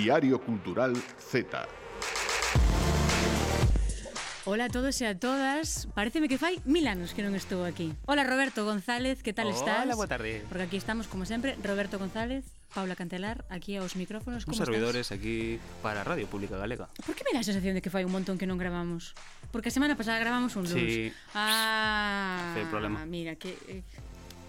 Diario Cultural Z. Ola a todos e a todas Pareceme que fai mil anos que non estou aquí Ola Roberto González, que tal Hola, estás? Hola, boa tarde Porque aquí estamos, como sempre, Roberto González Paula Cantelar, aquí aos micrófonos Uns servidores estás? aquí para Radio Pública Galega Por que me dá a sensación de que fai un montón que non gravamos? Porque a semana pasada gravamos un lunes Sí Ah, problema Mira, que... Eh,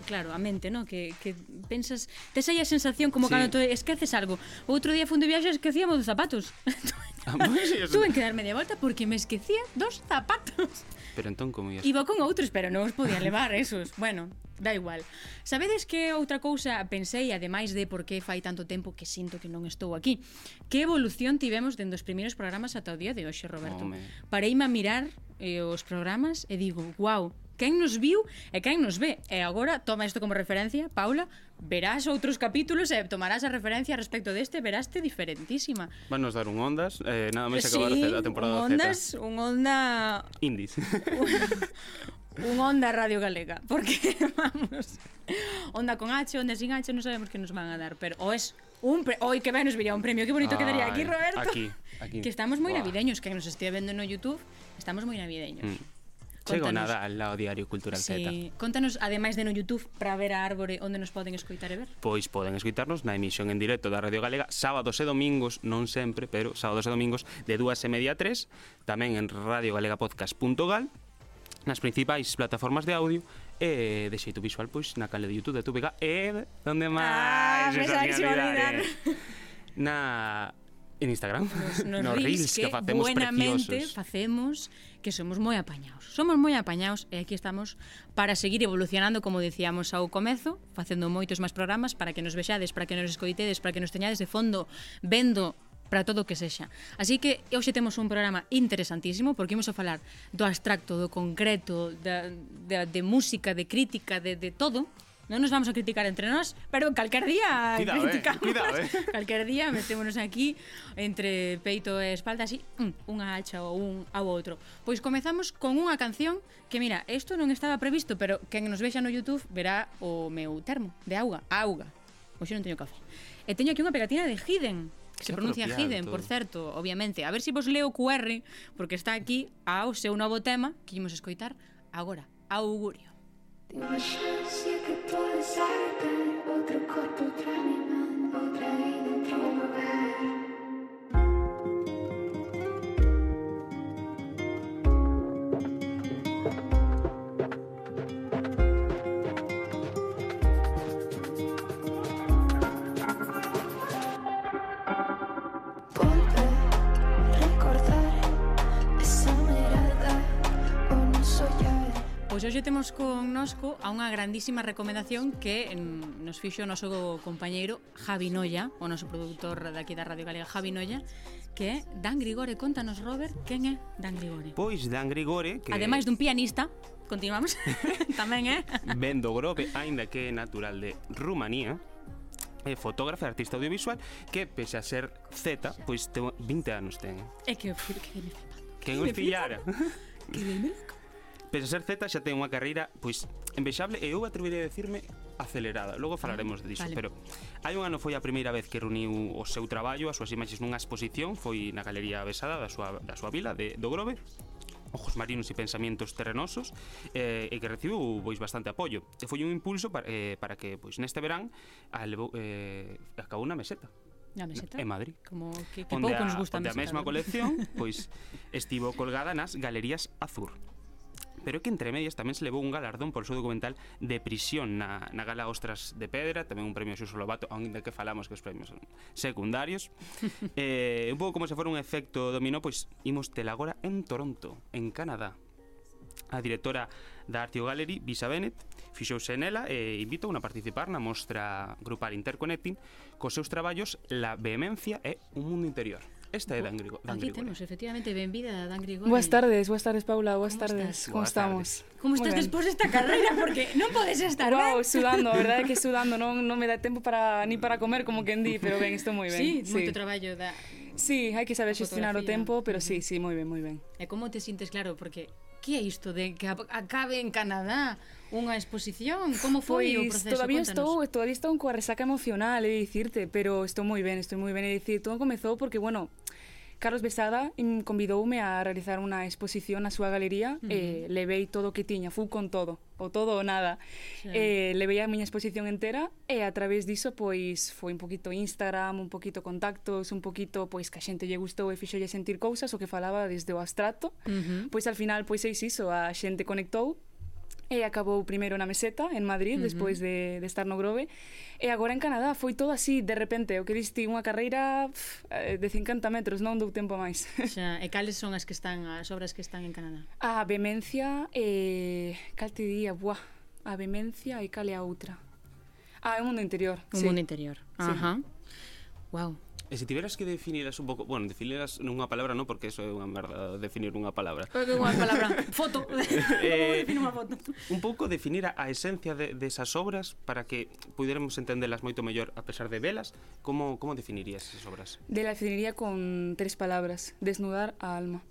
claro, a mente, no? Que, que pensas, tes aí a sensación como sí. cando te esqueces algo. Outro día fun de viaxe esquecíamos dos zapatos. Ah, pues, eso... Tuve que dar media volta porque me esquecía dos zapatos. Pero entón como ias? Iba con outros, pero non os podía levar esos. Bueno, da igual. Sabedes que outra cousa pensei, ademais de por que fai tanto tempo que sinto que non estou aquí, que evolución tivemos dende os primeiros programas ata o día de hoxe, Roberto. Home. Pareime a mirar eh, os programas e digo, wow, quen nos viu e quen nos ve. E agora, toma isto como referencia, Paula, verás outros capítulos e tomarás a referencia respecto deste, veraste diferentísima. Van nos dar un Ondas, eh, nada máis acabar sí, a temporada un Ondas, Z. un Onda... Indies. un Onda Radio Galega, porque vamos, Onda con H, Onda sin H, non sabemos que nos van a dar, pero o es un pre... oi que ben nos viría un premio, que bonito Ay, quedaría aquí Roberto. Aquí, aquí. Que estamos moi navideños, que nos estea vendo no YouTube, estamos moi navideños. Mm. Chego Contanos. nada al lado Diario Cultural sí. Z. Contanos, ademais de no YouTube, para ver a árbore onde nos poden escoitar e ver. Pois poden escoitarnos na emisión en directo da Radio Galega sábados e domingos, non sempre, pero sábados e domingos de 2 e media a 3, tamén en radiogalegapodcast.gal nas principais plataformas de audio e de xeito visual pois na canle de YouTube da TVG e onde ah, máis ah, na en Instagram, nos, nos, nos reels que, que facemos buenamente preciosos. facemos que somos moi apañados. Somos moi apañados e aquí estamos para seguir evolucionando, como decíamos ao comezo, facendo moitos máis programas para que nos vexades, para que nos escoitedes, para que nos teñades de fondo vendo para todo o que sexa. Así que hoxe temos un programa interesantísimo porque imos a falar do abstracto, do concreto, da, da, de música, de crítica, de, de todo, non nos vamos a criticar entre nós, pero calquer día cuidado, criticamos. Eh, cuidado, eh. Calquer día metémonos aquí entre peito e espalda así, unha hacha ou un ao outro. Pois comezamos con unha canción que mira, isto non estaba previsto, pero quen nos vexa no YouTube verá o meu termo de auga, auga. Hoxe non teño café. E teño aquí unha pegatina de Hidden, que se pronuncia Hidden, por certo, obviamente. A ver se si vos leo o QR, porque está aquí ao seu novo tema que imos escoitar agora, augurio. Wishes you could pull aside then. hoxe temos con nosco a unha grandísima recomendación que mm, nos fixo o noso compañeiro Javi Noia, o noso produtor daqui da Radio Galega Javi Noia, que é Dan Grigore. Contanos, Robert, quen é Dan Grigore? Pois Dan Grigore... Que... Ademais dun pianista, continuamos, tamén é... Eh? Ben do Grove, aínda que é natural de Rumanía, é fotógrafa e artista audiovisual que, pese a ser Z, pois 20 anos ten. É que, que me flipa. Que, que me pillara. Que me loco. Pese a ser Z xa ten unha carreira pois envexable e eu atrevería a decirme acelerada. Logo falaremos diso, vale. pero hai un ano foi a primeira vez que reuniu o seu traballo, as súas imaxes nunha exposición, foi na Galería Besada da súa, da súa vila de, do Grove, Ojos Marinos e Pensamientos Terrenosos eh, e que recibiu pois bastante apoio. E foi un impulso para, eh, para que pois neste verán alevou, eh, acabou na meseta. Na meseta? En Madrid. Como que, que pouco nos gusta a meseta. a mesma colección pois estivo colgada nas Galerías Azur pero que entre medias tamén se levou un galardón por o seu documental de prisión na, na gala Ostras de Pedra, tamén un premio Xuxo Lobato, aonde que falamos que os premios son secundarios. eh, un pouco como se fora un efecto dominó, pois imos tel agora en Toronto, en Canadá. A directora da Artio Gallery, Visa Bennett, fixouse nela e invitou a participar na mostra grupal Interconnecting cos seus traballos La vehemencia e un mundo interior. Esta é Dan Grigore. Dan Aquí Grigore. temos, efectivamente, benvida a Dan Grigore. Boas tardes, boas tardes, Paula, boas Como tardes. Estás? Como estamos? Tardes. Como estás despois desta carreira? Porque non podes estar wow, ben. sudando, a verdade que sudando, non, non me dá tempo para ni para comer, como que di, pero ben, estou moi ben. Sí, sí. moito traballo da... Sí, hai que saber xestionar o tempo, pero sí, sí, moi ben, moi ben. E como te sintes, claro, porque que é isto de que acabe en Canadá? unha exposición? Como foi pois, o proceso? Todavía Contanos. estou, todavía estou coa resaca emocional, e dicirte, pero estou moi ben, estou moi ben, e dicir, todo comezou porque, bueno, Carlos Besada convidoume a realizar unha exposición na súa galería uh -huh. e levei todo o que tiña, fui con todo, o todo ou nada. Xa. E levei a miña exposición entera e a través diso pois foi un poquito Instagram, un poquito contactos, un poquito pois que a xente lle gustou e fixolle sentir cousas o que falaba desde o abstracto. Uh -huh. Pois al final pois eis iso, a xente conectou e acabou primeiro na meseta en Madrid uh -huh. despois de, de estar no Grove e agora en Canadá foi todo así de repente o que diste unha carreira pff, eh, de 50 metros non dou tempo máis xa, e cales son as que están as obras que están en Canadá? a Vemencia e cal te diría buah, a Vemencia e cal é a outra ah, é o mundo interior o sí. mundo interior Ajá. Wow, E se tiveras que definiras un pouco, bueno, definiras nunha palabra non, porque eso é unha merda definir unha palabra. Porque unha palabra, foto. eh, definir unha foto. Un pouco definir a, a esencia de, desas de obras para que pudiéramos entendelas moito mellor a pesar de velas, como como definirías esas obras? De la definiría con tres palabras, desnudar a alma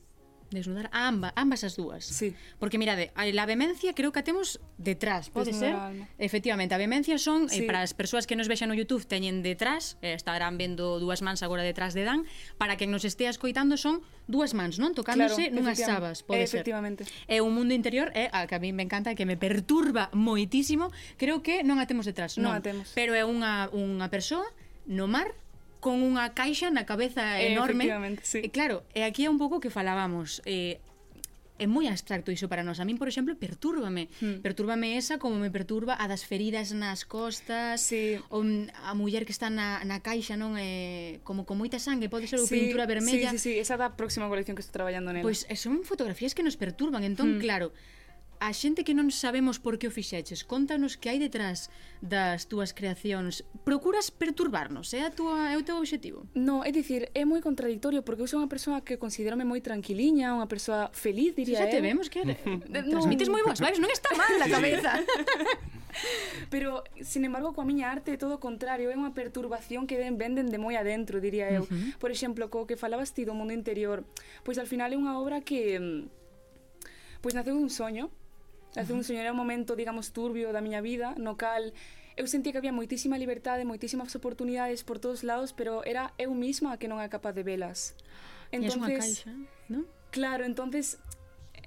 desnudar a amba, ambas as dúas. Sí. Porque mirade, a, vemencia creo que a temos detrás, pode ser? Alma. Efectivamente, a vemencia son eh, sí. eh, para as persoas que nos vexan no YouTube teñen detrás, eh, estarán vendo dúas mans agora detrás de Dan, para que nos estea escoitando son dúas mans, non? Tocándose claro, nunhas sabas, pode ser. Efectivamente. É un mundo interior é eh, a que a mí me encanta, que me perturba moitísimo, creo que non a temos detrás, non. non a temos. Pero é unha unha persoa no mar con unha caixa na cabeza eh, enorme. Eh, sí. E claro, e aquí é un pouco que falábamos. Eh, é moi abstracto iso para nós. A min, por exemplo, pertúrbame. Hmm. Pertúrbame esa como me perturba a das feridas nas costas, sí. o, a muller que está na, na caixa, non? É, como con moita sangue, pode ser sí, pintura vermella. Sí, sí, sí, esa da próxima colección que estou traballando nela. Pois pues, son fotografías que nos perturban. Entón, hmm. claro, a xente que non sabemos por que o fixeches, contanos que hai detrás das túas creacións. Procuras perturbarnos, é, a túa, é o teu obxectivo? No, é dicir, é moi contradictorio porque eu sou unha persoa que considerame moi tranquiliña, unha persoa feliz, diría Xa te eu. vemos que eres, transmites moi boas vibes, non está mal a cabeza. Pero, sin embargo, coa miña arte é todo o contrario, é unha perturbación que den, venden de moi adentro, diría eu. Uh -huh. Por exemplo, co que falabas ti do mundo interior, pois al final é unha obra que mm, pois naceu dun soño Así un señor era un momento, digamos, turbio da miña vida, no cal eu sentía que había moitísima liberdade, moitísimas oportunidades por todos lados, pero era eu mesma que non era capaz de velas. Entonces, caixa, non? Claro, entonces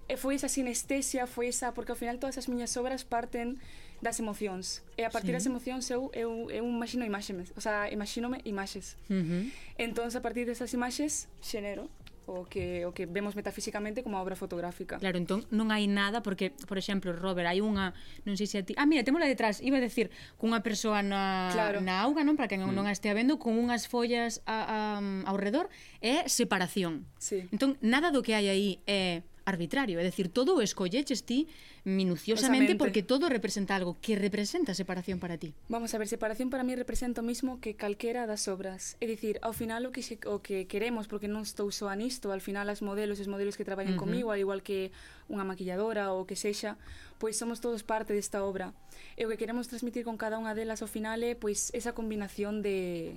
eh, foi esa sinestesia, foi esa, porque ao final todas as miñas obras parten das emocións. E a partir sí. das emocións eu, eu, eu imagino imaxes, o sea, imaxinome imaxes. Uh -huh. Entón, a partir desas imaxes, xenero o que o que vemos metafísicamente como a obra fotográfica. Claro, entón non hai nada porque, por exemplo, Robert, hai unha, non sei se a ti, ah, mira, témola detrás, iba a decir cunha persoa na claro. na auga, non, para que non, mm. non a estea vendo con unhas follas a, a, mm, ao redor é separación. Sí. Entón nada do que hai aí é arbitrario, é dicir, todo o escolleches ti minuciosamente porque todo representa algo que representa separación para ti. Vamos a ver, separación para mí representa o mismo que calquera das obras. É dicir, ao final o que se, o que queremos, porque non estou só nisto, al final as modelos, os modelos que traballan uh -huh. comigo, al igual que unha maquilladora ou que sexa, pois somos todos parte desta obra. E o que queremos transmitir con cada unha delas ao final é pois esa combinación de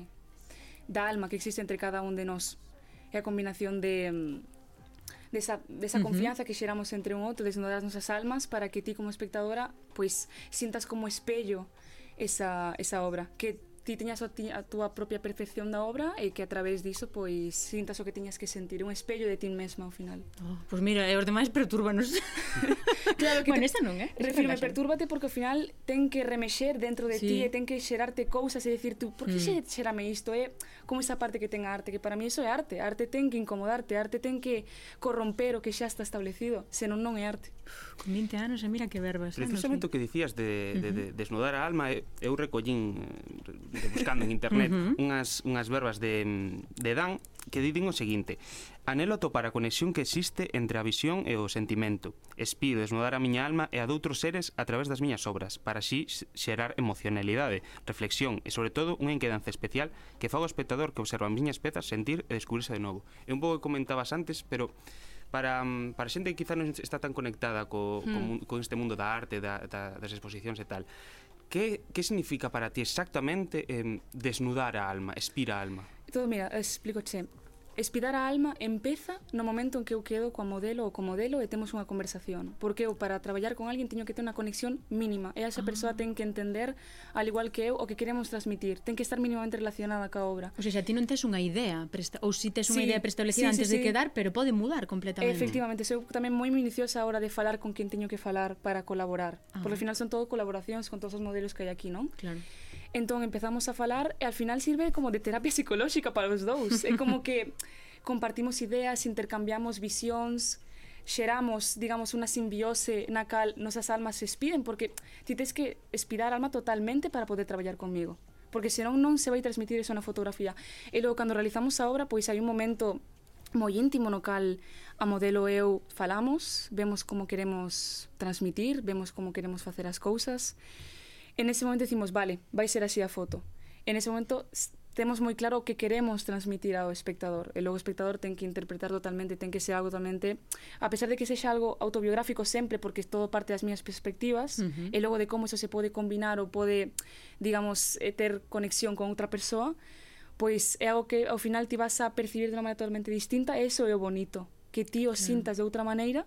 da alma que existe entre cada un de nós. É a combinación de mm, desa Ujú. confianza que xeramos entre un outro, desnudar as nosas almas para que ti como espectadora pois sintas como espello esa, esa obra que ti teñas a, ti, a túa propia percepción da obra e que a través diso pois sintas o que tiñas que sentir, un espello de ti mesma ao final. Oh, pois pues mira, e os demais perturbanos. claro que bueno, te... esta non, eh? Refirme, pertúrbate porque ao final ten que remexer dentro de sí. ti e ten que xerarte cousas e dicir tú, por que mm. xerame isto? É eh? como esa parte que ten a arte, que para mí iso é arte. Arte ten que incomodarte, arte ten que corromper o que xa está establecido, senón non é arte. Con 20 anos e mira que verbas. Eh, Precisamente eh, o que dicías de, de, de desnudar a alma, eh, eu recollín eh, buscando en internet unhas, unhas verbas de, de Dan que diden o seguinte Anelo topar a conexión que existe entre a visión e o sentimento. Espido desnudar a miña alma e a doutros seres a través das miñas obras, para así xerar emocionalidade, reflexión e, sobre todo, unha inquedanza especial que fago o espectador que observa as miñas pezas sentir e descubrirse de novo. É un pouco que comentabas antes, pero para, mm, para xente que quizá non está tan conectada co, hmm. co, con este mundo da arte, da, da, das exposicións e tal, que, que significa para ti exactamente eh, desnudar a alma, expira a alma? Todo, mira, explico che. Espidar a alma empeza no momento en que eu quedo coa modelo ou co modelo e temos unha conversación. Porque eu para traballar con alguén teño que ter unha conexión mínima e esa ah. persoa ten que entender, al igual que eu, o que queremos transmitir. Ten que estar mínimamente relacionada ca obra. O sea, ti non tes unha idea, presta... ou si tes unha sí, idea preestablecida sí, sí, antes sí, de quedar, pero pode mudar completamente. Efectivamente, eu tamén moi minuciosa a hora de falar con quen teño que falar para colaborar. Ah. Porque al final son todo colaboracións con todos os modelos que hai aquí, non? Claro. Entón empezamos a falar e al final sirve como de terapia psicolóxica para os dous. É como que compartimos ideas, intercambiamos visións, xeramos, digamos, unha simbiose na cal nosas almas se espiden, porque ti tens que espidar alma totalmente para poder traballar comigo porque senón non se vai transmitir eso na fotografía. E logo, cando realizamos a obra, pois hai un momento moi íntimo no cal a modelo eu falamos, vemos como queremos transmitir, vemos como queremos facer as cousas, En ese momento decimos, vale, vai ser así a foto. En ese momento temos moi claro o que queremos transmitir ao espectador. E logo o espectador ten que interpretar totalmente, ten que ser algo totalmente, a pesar de que sexa algo autobiográfico sempre porque todo parte das miñas perspectivas, uh -huh. e logo de como eso se pode combinar ou pode, digamos, eh, ter conexión con outra persoa, pois é algo que ao final ti vas a percibir de unha maneira totalmente distinta, e eso é o bonito, que ti o sintas de outra maneira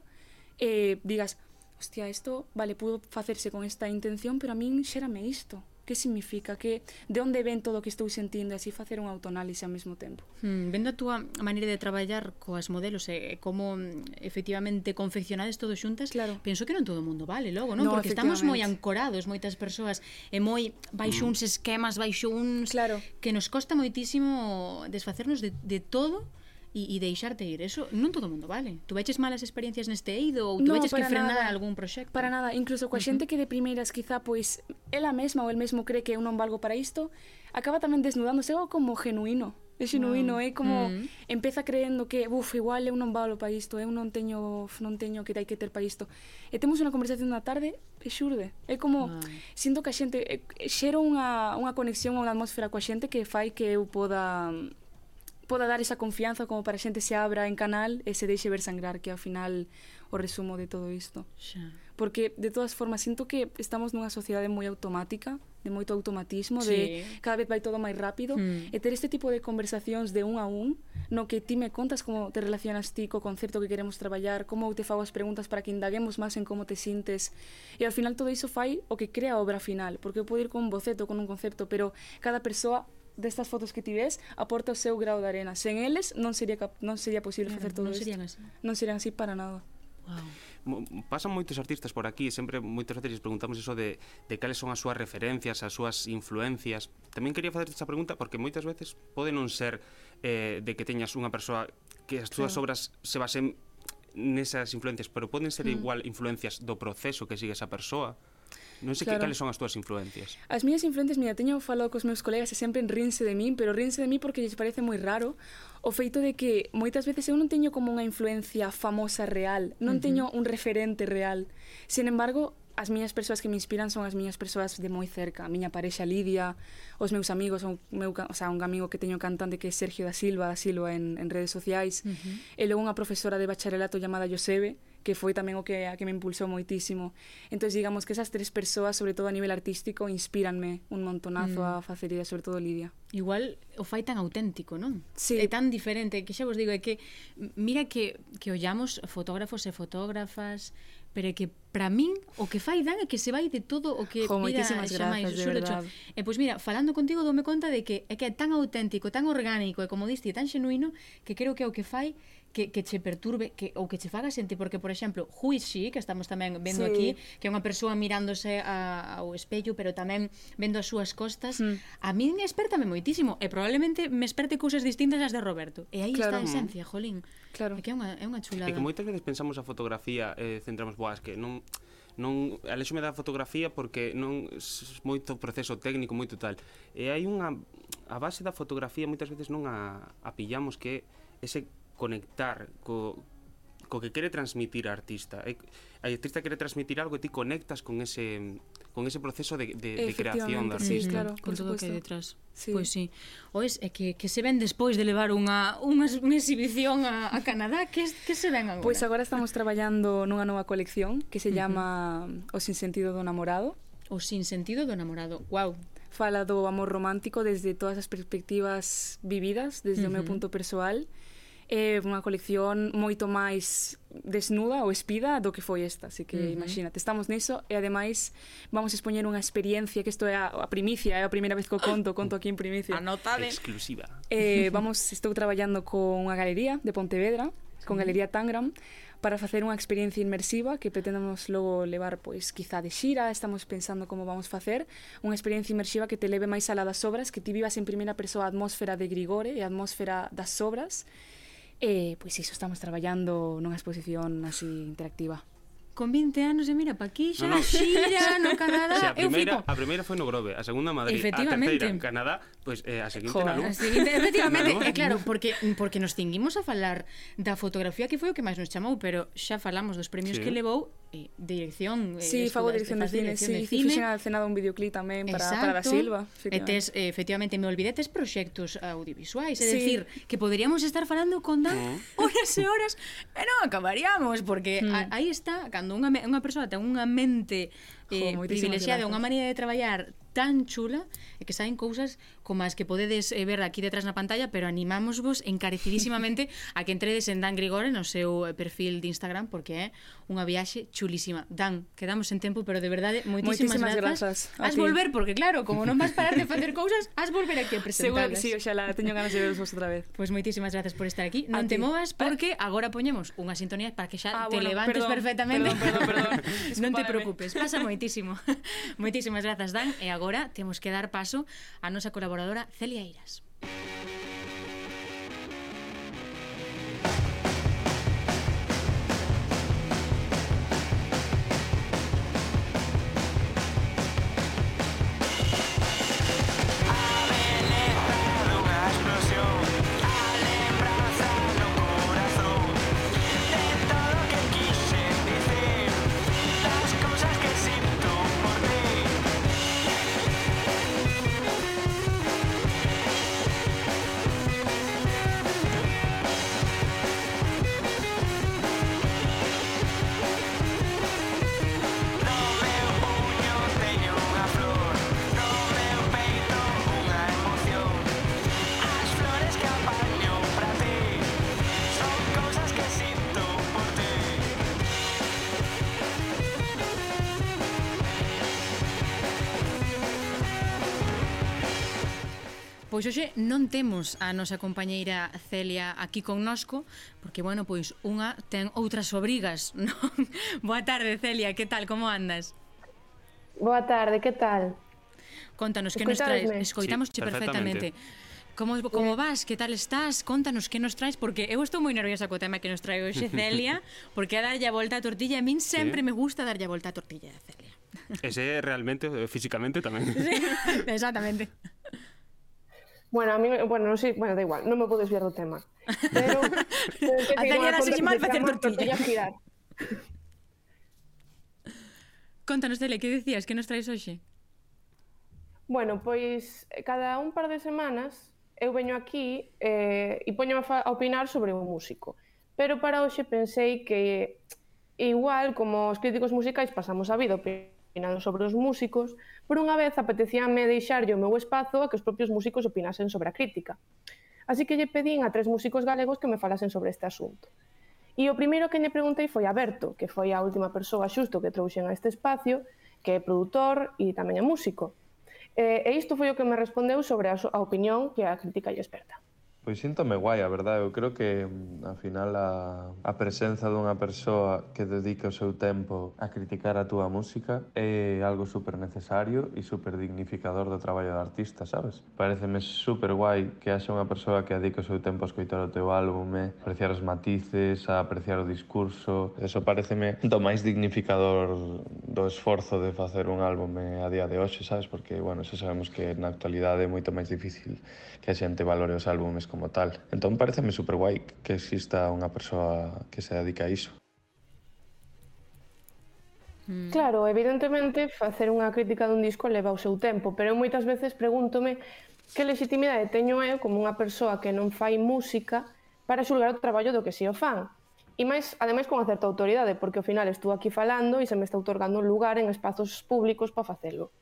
e eh, digas, hostia, isto, vale, pudo facerse con esta intención, pero a min xérame isto. Que significa? Que de onde ven todo o que estou sentindo? E Así facer un autoanálise ao mesmo tempo. Hmm, vendo a túa maneira de traballar coas modelos e eh, como efectivamente confeccionades todo xuntas, claro. penso que non todo o mundo vale logo, non? no, Porque estamos moi ancorados, moitas persoas, e moi baixo mm. uns esquemas, baixo uns... Claro. Que nos costa moitísimo desfacernos de, de todo e, e deixarte ir. Eso non todo mundo vale. Tu veches malas experiencias neste eido ou tu no, veches que frenar nada, algún proxecto? Para nada. Incluso coa uh -huh. xente que de primeiras quizá pois ela mesma ou el mesmo cree que eu non valgo para isto, acaba tamén desnudándose algo como genuíno. É genuíno, é como mm. empeza creendo que, buf, igual eu non valo para isto, eu non teño non teño que hai que ter para isto. E temos unha conversación na tarde e xurde. É como ah. sinto que a xente eh, xero unha unha conexión ou unha atmosfera coa xente que fai que eu poda poda dar esa confianza como para a xente se abra en canal e se deixe ver sangrar, que ao final o resumo de todo isto. Xa. Porque, de todas formas, sinto que estamos nunha sociedade moi automática, de moito automatismo, sí. de cada vez vai todo máis rápido, eh, mm. e ter este tipo de conversacións de un a un, no que ti me contas como te relacionas ti co concepto que queremos traballar, como te fago as preguntas para que indaguemos máis en como te sintes, e ao final todo iso fai o que crea a obra final, porque eu podo ir con un boceto, con un concepto, pero cada persoa destas fotos que ti ves aporta o seu grau de arena. Sen eles non sería cap, non sería posible claro, facer todo non isto. Serían así. Non serían así para nada. Wow. Pasan moitos artistas por aquí e sempre moitos artistas preguntamos eso de, de cales son as súas referencias, as súas influencias. Tamén quería facer esta pregunta porque moitas veces pode non ser eh, de que teñas unha persoa que as túas claro. obras se basen nesas influencias, pero poden ser mm. igual influencias do proceso que sigue esa persoa. Non sei claro. que cales son as túas influencias. As miñas influencias, mira, teño falado cos meus colegas e sempre rinse de min, pero rinse de min porque lles parece moi raro o feito de que moitas veces eu non teño como unha influencia famosa real, non uh -huh. teño un referente real. Sin embargo, as miñas persoas que me inspiran son as miñas persoas de moi cerca, a miña parexa Lidia, os meus amigos, un meu, o sea, un amigo que teño cantante que é Sergio da Silva, da Silva en, en redes sociais, uh -huh. e logo unha profesora de bacharelato chamada Josebe, que foi tamén o que a que me impulsou moitísimo. Entón, digamos que esas tres persoas, sobre todo a nivel artístico, inspiranme un montonazo mm. a facer ideas, sobre todo Lidia. Igual o fai tan auténtico, non? Sí. É tan diferente, que xa vos digo, é que mira que, que ollamos fotógrafos e fotógrafas, pero é que para min o que fai Dan é que se vai de todo o que jo, vida xa grazas, máis surdo E pois mira, falando contigo dome conta de que é que é tan auténtico, tan orgánico e como diste, tan xenuíno que creo que é o que fai que, que che perturbe que, ou que che faga sentir, porque, por exemplo, Juixi, que estamos tamén vendo sí. aquí, que é unha persoa mirándose a, ao espello, pero tamén vendo as súas costas, mm. a min espertame moitísimo, e probablemente me esperte cousas distintas ás de Roberto. E aí claro. está a esencia, jolín. Claro. É que é unha, é unha chulada. E que moitas veces pensamos a fotografía, eh, centramos, boas, que non non alexome da fotografía porque non moito proceso técnico, moito tal. E hai unha a base da fotografía moitas veces non a, a pillamos que ese conectar co, co que quere transmitir a artista. E, a artista quere transmitir algo e ti conectas con ese con ese proceso de, de, de creación da artista. Sí, claro, con todo o que hai detrás. Sí. Pois sí. O es, é que, que se ven despois de levar unha, unha, unha exhibición a, a Canadá, que, que se ven agora? Pois agora estamos traballando nunha nova colección que se llama. O sin sentido do namorado. O sin sentido do namorado, wow. Fala do amor romántico desde todas as perspectivas vividas, desde uh -huh. o meu punto persoal é unha colección moito máis desnuda ou espida do que foi esta, así que uh -huh. imagínate, estamos niso e ademais vamos expoñer unha experiencia que isto é a, a primicia, é a primeira vez que o conto, conto aquí en primicia. Anotade. Exclusiva. Eh, vamos, estou traballando con unha galería de Pontevedra, con Galería Tangram para facer unha experiencia inmersiva que pretendamos logo levar pois quizá de xira, estamos pensando como vamos facer, unha experiencia inmersiva que te leve máis alá das obras, que ti vivas en primeira persoa a atmosfera de Grigore e a atmosfera das obras E, pois iso estamos traballando nunha exposición así interactiva con 20 anos e mira pa aquí xa no, no. xira no Canadá. O sea, a primeira, a primeira foi no Grove, a segunda Madrid, a terceira en Canadá, pois pues, eh, a seguinte Joder, na Luz. A seguinte, efectivamente, é claro, porque porque nos tinguimos a falar da fotografía que foi o que máis nos chamou, pero xa falamos dos premios sí. que levou eh, dirección. Eh, sí, fago dirección, de cine, dirección sí, de cine. Fixen a cena dun videoclip tamén para, Exacto. para da Silva. E tes, eh, efectivamente, me olvidé tes proxectos audiovisuais. É sí. dicir, que poderíamos estar falando con Dan eh. horas e horas eh, e non acabaríamos, porque mm. a, aí está, cando unha, unha persoa ten unha mente eh, jo, privilexiada, unha maneira de traballar tan chula, e que saen cousas como as que podedes eh, ver aquí detrás na pantalla, pero animámosvos encarecidísimamente a que entredes en Dan Grigore no seu eh, perfil de Instagram porque é unha viaxe chulísima. Dan, quedamos en tempo, pero de verdade moitísimas, moitísimas grazas. grazas. Has volver porque claro, como non vas parar de facer cousas, has volver aquí a presentarlas. Seguro que si, sí, oxalá teño ganas de veros outra vez. Pois pues moitísimas grazas por estar aquí. Non te movas eh. porque agora poñemos unha sintonía para que xa ah, te bueno, levantes perdón, perfectamente. Perdón, perdón, perdón. non te preocupes, pasa moitísimo. moitísimas grazas Dan e agora temos que dar paso a nosa colaboración colaboradora Celia Eiras. Pois hoxe non temos a nosa compañeira Celia aquí connosco, porque, bueno, pois unha ten outras obrigas, non? Boa tarde, Celia, que tal, como andas? Boa tarde, que tal? Contanos que nos traes, escoitamos sí, perfectamente. perfectamente. Como, como vas, que tal estás, contanos que nos traes Porque eu estou moi nerviosa co tema que nos trae hoxe Celia Porque a darlle a volta a tortilla A min sempre sí. me gusta darlle a volta a tortilla Celia Ese realmente, eh, físicamente tamén sí, Exactamente Bueno, a mí, bueno, non sei, bueno, da igual, non me podo desviar do tema. Pero, eh, pero que a Daniela se mal facer tortilla. girar. Contanos, Tele, que dicías que nos traes hoxe? Bueno, pois cada un par de semanas eu veño aquí eh, e poño a opinar sobre un músico. Pero para hoxe pensei que igual, como os críticos musicais pasamos a vida opinando opinan sobre os músicos, por unha vez apetecíame deixarlle o meu espazo a que os propios músicos opinasen sobre a crítica. Así que lle pedín a tres músicos galegos que me falasen sobre este asunto. E o primeiro que lle preguntei foi a Berto, que foi a última persoa xusto que trouxen a este espacio, que é produtor e tamén é músico. E isto foi o que me respondeu sobre a opinión que a crítica lle experta. Pois síntome guai, a verdade, eu creo que mm, a final a, a presenza dunha persoa que dedica o seu tempo a criticar a túa música é algo super necesario e super dignificador do traballo do artista, sabes? Pareceme super guai que haxa unha persoa que dedica o seu tempo a escoitar o teu álbume, eh, apreciar os matices, a apreciar o discurso, eso pareceme do máis dignificador do esforzo de facer un álbume eh, a día de hoxe, sabes? Porque, bueno, xa sabemos que na actualidade é moito máis difícil que a xente valore os álbumes como como tal. Entón pareceme super guai que exista unha persoa que se dedica a iso. Mm. Claro, evidentemente facer unha crítica dun disco leva o seu tempo, pero eu moitas veces pregúntome que legitimidade teño eu como unha persoa que non fai música para xulgar o traballo do que si o fan. E máis, ademais, con certa autoridade, porque ao final estou aquí falando e se me está otorgando un lugar en espazos públicos para facelo.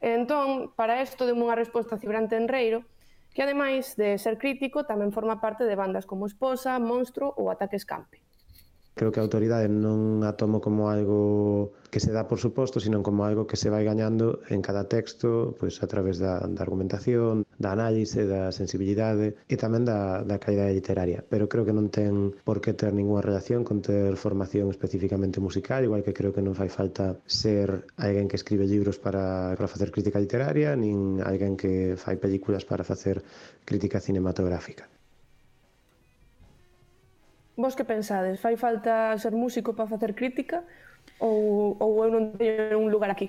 Entón, para isto, deu unha resposta a Cibrante Enreiro, que ademais de ser crítico tamén forma parte de bandas como Esposa, Monstro ou Ataque Escampe creo que a autoridade non a tomo como algo que se dá por suposto, sino como algo que se vai gañando en cada texto, pois a través da, da argumentación, da análise, da sensibilidade e tamén da, da calidade literaria. Pero creo que non ten por que ter ninguna relación con ter formación especificamente musical, igual que creo que non fai falta ser alguén que escribe libros para, para facer crítica literaria, nin alguén que fai películas para facer crítica cinematográfica. Vos que pensades? Fai falta ser músico para facer crítica ou, ou eu non teño un lugar aquí?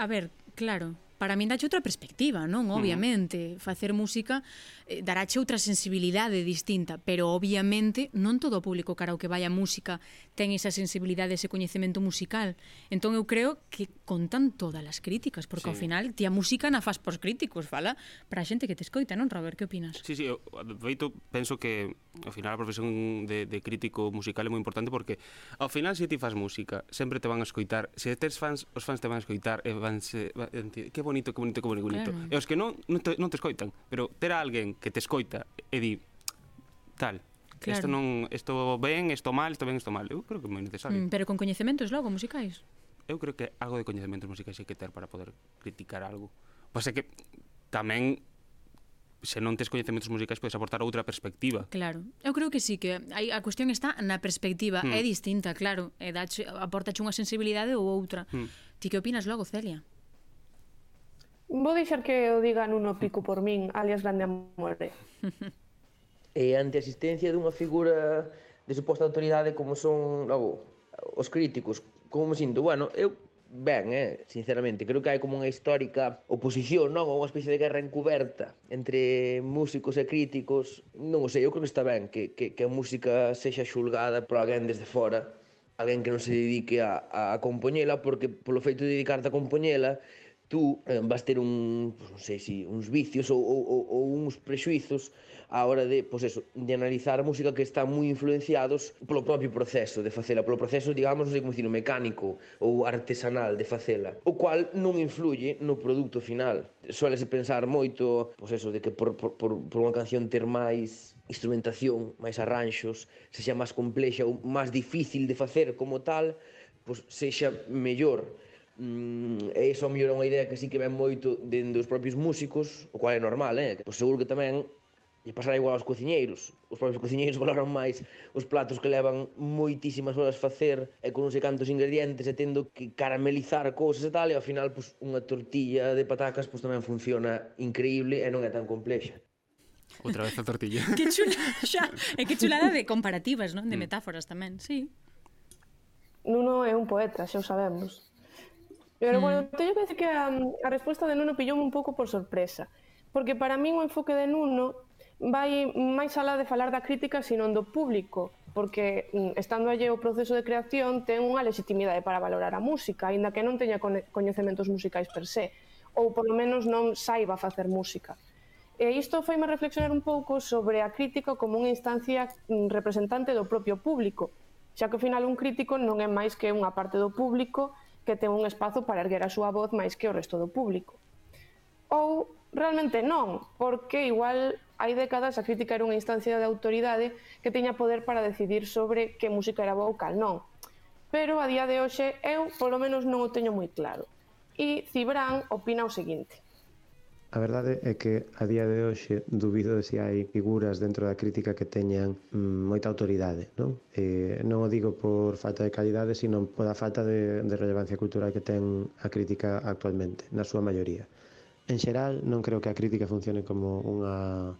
A ver, claro, para min dache outra perspectiva, non? Mm. Obviamente, facer música eh, outra sensibilidade distinta, pero obviamente non todo o público cara ao que vai a música ten esa sensibilidade, ese coñecemento musical. Entón eu creo que contan todas as críticas, porque sí. ao final ti a música na faz pos críticos, fala para a xente que te escoita, non, Robert? Que opinas? Sí, sí, eu, de feito, penso que ao final a profesión de, de crítico musical é moi importante porque ao final se ti faz música, sempre te van a escoitar, se tes fans, os fans te van a escoitar e van, se, van que bonito, que bonito, que bonito. Claro. E os que non, non te, non te escoitan, pero ter a alguén que te escoita e di tal, Claro. Isto non, isto ben, isto mal, isto ben, isto mal. Eu creo que é moi necesario. Mm, pero con coñecementos logo musicais. Eu creo que algo de coñecementos musicais hai que ter para poder criticar algo. Pasa que tamén se non tes coñecementos musicais podes aportar outra perspectiva. Claro. Eu creo que sí que hai a cuestión está na perspectiva, mm. é distinta, claro, e dache aportache unha sensibilidade ou outra. Mm. Ti que opinas logo, Celia? Vou deixar que o diga Nuno Pico por min, alias Grande Amore. e ante a existencia dunha figura de suposta autoridade como son logo, os críticos, como me sinto? Bueno, eu ben, eh, sinceramente, creo que hai como unha histórica oposición, non? Unha especie de guerra encuberta entre músicos e críticos. Non o sei, eu creo que está ben que, que, que a música sexa xulgada por alguén desde fora, alguén que non se dedique a, a compoñela, porque polo feito de dedicarte a compoñela, tú eh, vas ter un, pues, non sei si, uns vicios ou, ou, ou uns prexuizos a hora de, pois pues eso, de analizar a música que están moi influenciados polo propio proceso de facela, polo proceso, digamos, non sei como dicir, mecánico ou artesanal de facela, o cual non influye no produto final. Suélese pensar moito, pois pues eso, de que por, por, por, por unha canción ter máis instrumentación, máis arranxos, sexa máis complexa ou máis difícil de facer como tal, pois sexa mellor Mm, e iso a mellor é unha idea que sí que ven moito dende os propios músicos, o cual é normal, eh? Pois seguro que tamén lle pasará igual aos cociñeiros. Os propios cociñeiros valoran máis os platos que levan moitísimas horas facer e con non sei cantos ingredientes e tendo que caramelizar cousas e tal e ao final pois, unha tortilla de patacas pois, tamén funciona increíble e non é tan complexa. Outra vez a tortilla. que chula, xa, e que chulada de comparativas, non? De mm. metáforas tamén, sí. Nuno é un poeta, xa o sabemos. Pero, mm. bueno, teño que decir que a, a resposta de Nuno pillou un pouco por sorpresa, porque para min o enfoque de Nuno vai máis alá de falar da crítica, sino do público, porque mm, estando allí o proceso de creación ten unha legitimidade para valorar a música, aínda que non teña coñecementos musicais per se, ou polo menos non saiba facer música. E isto foi me reflexionar un pouco sobre a crítica como unha instancia mm, representante do propio público, xa que ao final un crítico non é máis que unha parte do público que ten un espazo para erguer a súa voz máis que o resto do público. Ou realmente non, porque igual hai décadas a crítica era unha instancia de autoridade que tiña poder para decidir sobre que música era boa ou cal non. Pero a día de hoxe eu polo menos non o teño moi claro. E Cibran opina o seguinte. A verdade é que a día de hoxe dubido de se hai figuras dentro da crítica que teñan mm, moita autoridade, non? E non o digo por falta de calidade, sino pola falta de, de relevancia cultural que ten a crítica actualmente, na súa maioría. En xeral, non creo que a crítica funcione como unha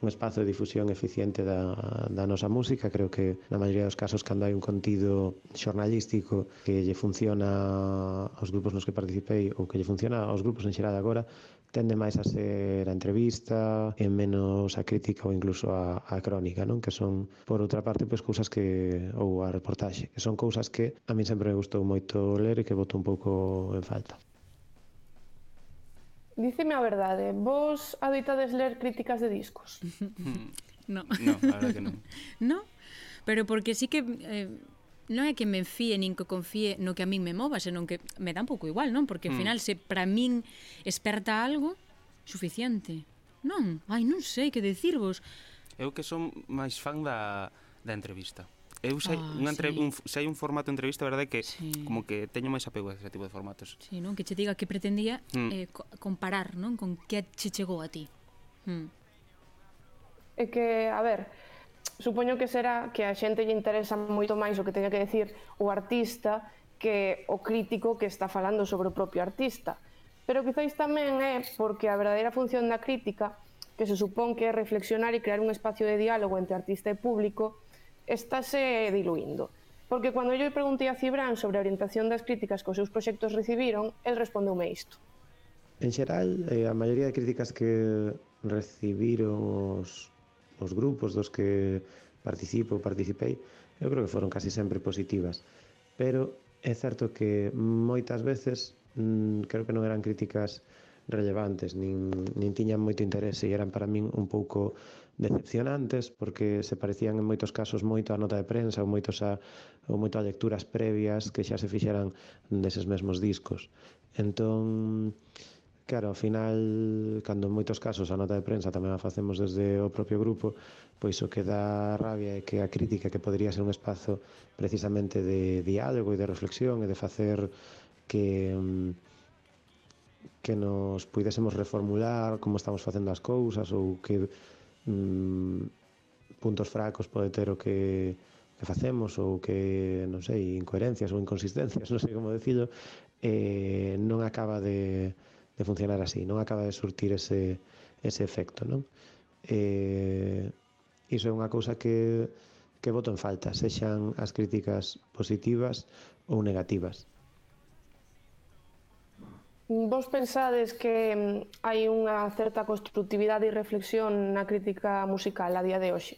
un espazo de difusión eficiente da, da nosa música. Creo que na maioría dos casos cando hai un contido xornalístico que lle funciona aos grupos nos que participei ou que lle funciona aos grupos en xeral agora, tende máis a ser a entrevista e menos a crítica ou incluso a, a crónica, non? Que son, por outra parte, pois cousas que ou a reportaxe, que son cousas que a min sempre me gustou moito ler e que boto un pouco en falta. Díceme a verdade, vos adoitades ler críticas de discos? Mm. no. No, a verdade que non. No, pero porque sí que eh, non é que me enfíe nin que confíe no que a min me mova, senón que me dá un pouco igual, non? Porque ao mm. final mm. se para min esperta algo, suficiente. Non, ai, non sei que decirvos. Eu que son máis fan da, da entrevista. Eu sei, ah, unha entre, sí. un, sei un formato de entrevista, verdade, que sí. como que teño máis apego a ese tipo de formatos. Sí, non? Que che diga que pretendía mm. eh, comparar, non? Con que che chegou a ti. Mm. É que, a ver, supoño que será que a xente lle interesa moito máis o que teña que decir o artista que o crítico que está falando sobre o propio artista. Pero quizáis tamén é porque a verdadeira función da crítica, que se supón que é reflexionar e crear un espacio de diálogo entre artista e público, estáse diluindo. Porque cando eu preguntei a Cibran sobre a orientación das críticas que os seus proxectos recibiron, el respondeume isto. En xeral, eh, a maioría de críticas que recibiron os os grupos dos que participo, ou participei, eu creo que foron casi sempre positivas. Pero é certo que moitas veces mm, creo que non eran críticas relevantes, nin, nin tiñan moito interese e eran para min un pouco decepcionantes porque se parecían en moitos casos moito a nota de prensa ou, moitos a, ou moito a lecturas previas que xa se fixeran deses mesmos discos. Entón, Claro, ao final, cando en moitos casos a nota de prensa tamén a facemos desde o propio grupo, pois o que dá rabia é que a crítica que podría ser un espazo precisamente de diálogo e de reflexión e de facer que mm, que nos puidésemos reformular como estamos facendo as cousas ou que mm, puntos fracos pode ter o que que facemos ou que, non sei, incoherencias ou inconsistencias, non sei como decilo, eh, non acaba de, de funcionar así, non acaba de surtir ese, ese efecto, non? Eh, iso é unha cousa que, que voto en falta, sexan as críticas positivas ou negativas. Vos pensades que mm, hai unha certa constructividade e reflexión na crítica musical a día de hoxe?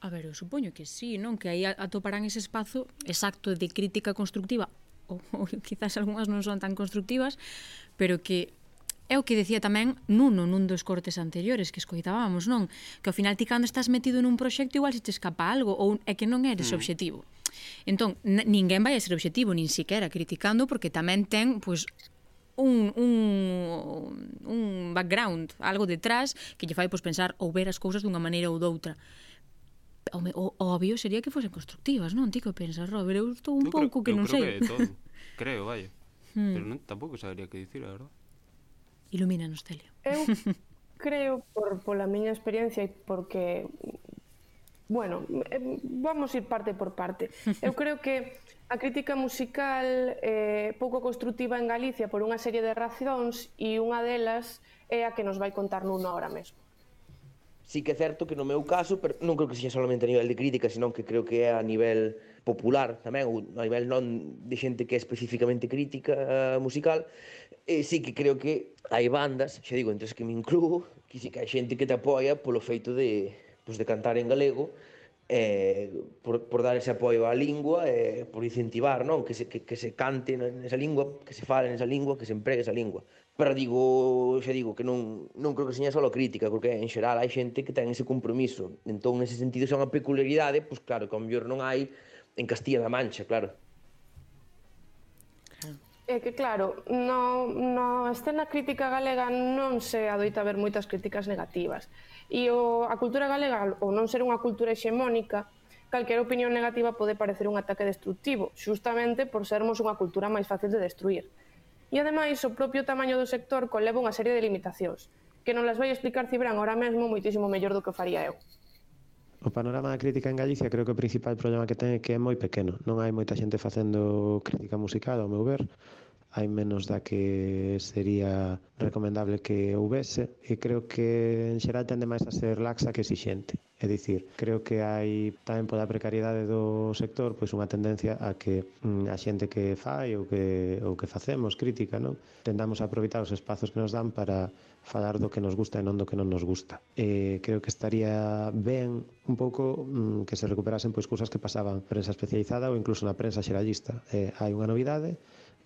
A ver, eu supoño que sí, non? Que aí atoparán ese espazo exacto de crítica constructiva ou, ou quizás algunhas non son tan constructivas, pero que É o que decía tamén Nuno nun dos cortes anteriores que escoitábamos, non? Que ao final ti cando estás metido nun proxecto igual se te escapa algo ou é que non eres mm. obxectivo. Entón, ninguén vai a ser obxectivo, nin siquiera criticando, porque tamén ten, pois, un, un, un background, algo detrás que lle fai pois, pensar ou ver as cousas dunha maneira ou doutra. O, o, o obvio sería que fosen constructivas, non? Ti que pensas, Robert? Eu estou un pouco que non sei. creo, que todo. creo, vaya. Hmm. Pero non, tampouco sabería que dicir, a verdad. Ilumínanos, Telia. Eu creo, por, pola miña experiencia e porque... Bueno, eh, vamos ir parte por parte. Eu creo que a crítica musical eh, pouco construtiva en Galicia por unha serie de razóns e unha delas é a que nos vai contar nunha hora mesmo. Sí que é certo que no meu caso, pero non creo que sexa solamente a nivel de crítica, senón que creo que é a nivel popular tamén, ou a nivel non de xente que é especificamente crítica uh, musical, e sí que creo que hai bandas, xa digo, entre as que me incluo, que sí que hai xente que te apoia polo feito de, pues, de cantar en galego, eh, por, por dar ese apoio á lingua e eh, por incentivar non? Que, se, que, que se cante nesa lingua, que se fale nesa lingua, que se empregue esa lingua pero digo, xa digo que non, non creo que seña só crítica, porque en xeral hai xente que ten ese compromiso. Entón, nese sentido, xa unha peculiaridade, pois claro, que ao mellor non hai en Castilla-La Mancha, claro. É que claro, no, no escena crítica galega non se adoita ver moitas críticas negativas. E o, a cultura galega, ou non ser unha cultura hexemónica, calquera opinión negativa pode parecer un ataque destructivo, xustamente por sermos unha cultura máis fácil de destruir. E ademais, o propio tamaño do sector conleva unha serie de limitacións, que non las vai explicar Cibran ahora mesmo moitísimo mellor do que faría eu. O panorama da crítica en Galicia creo que o principal problema que ten é que é moi pequeno. Non hai moita xente facendo crítica musical, ao meu ver hai menos da que sería recomendable que houvese e creo que en xeral tende máis a ser laxa que exixente. É dicir, creo que hai tamén pola precariedade do sector pois unha tendencia a que mm, a xente que fai ou que, ou que facemos crítica, non? Tendamos a aproveitar os espazos que nos dan para falar do que nos gusta e non do que non nos gusta. E creo que estaría ben un pouco mm, que se recuperasen pois cousas que pasaban prensa especializada ou incluso na prensa xeralista. Eh, hai unha novidade,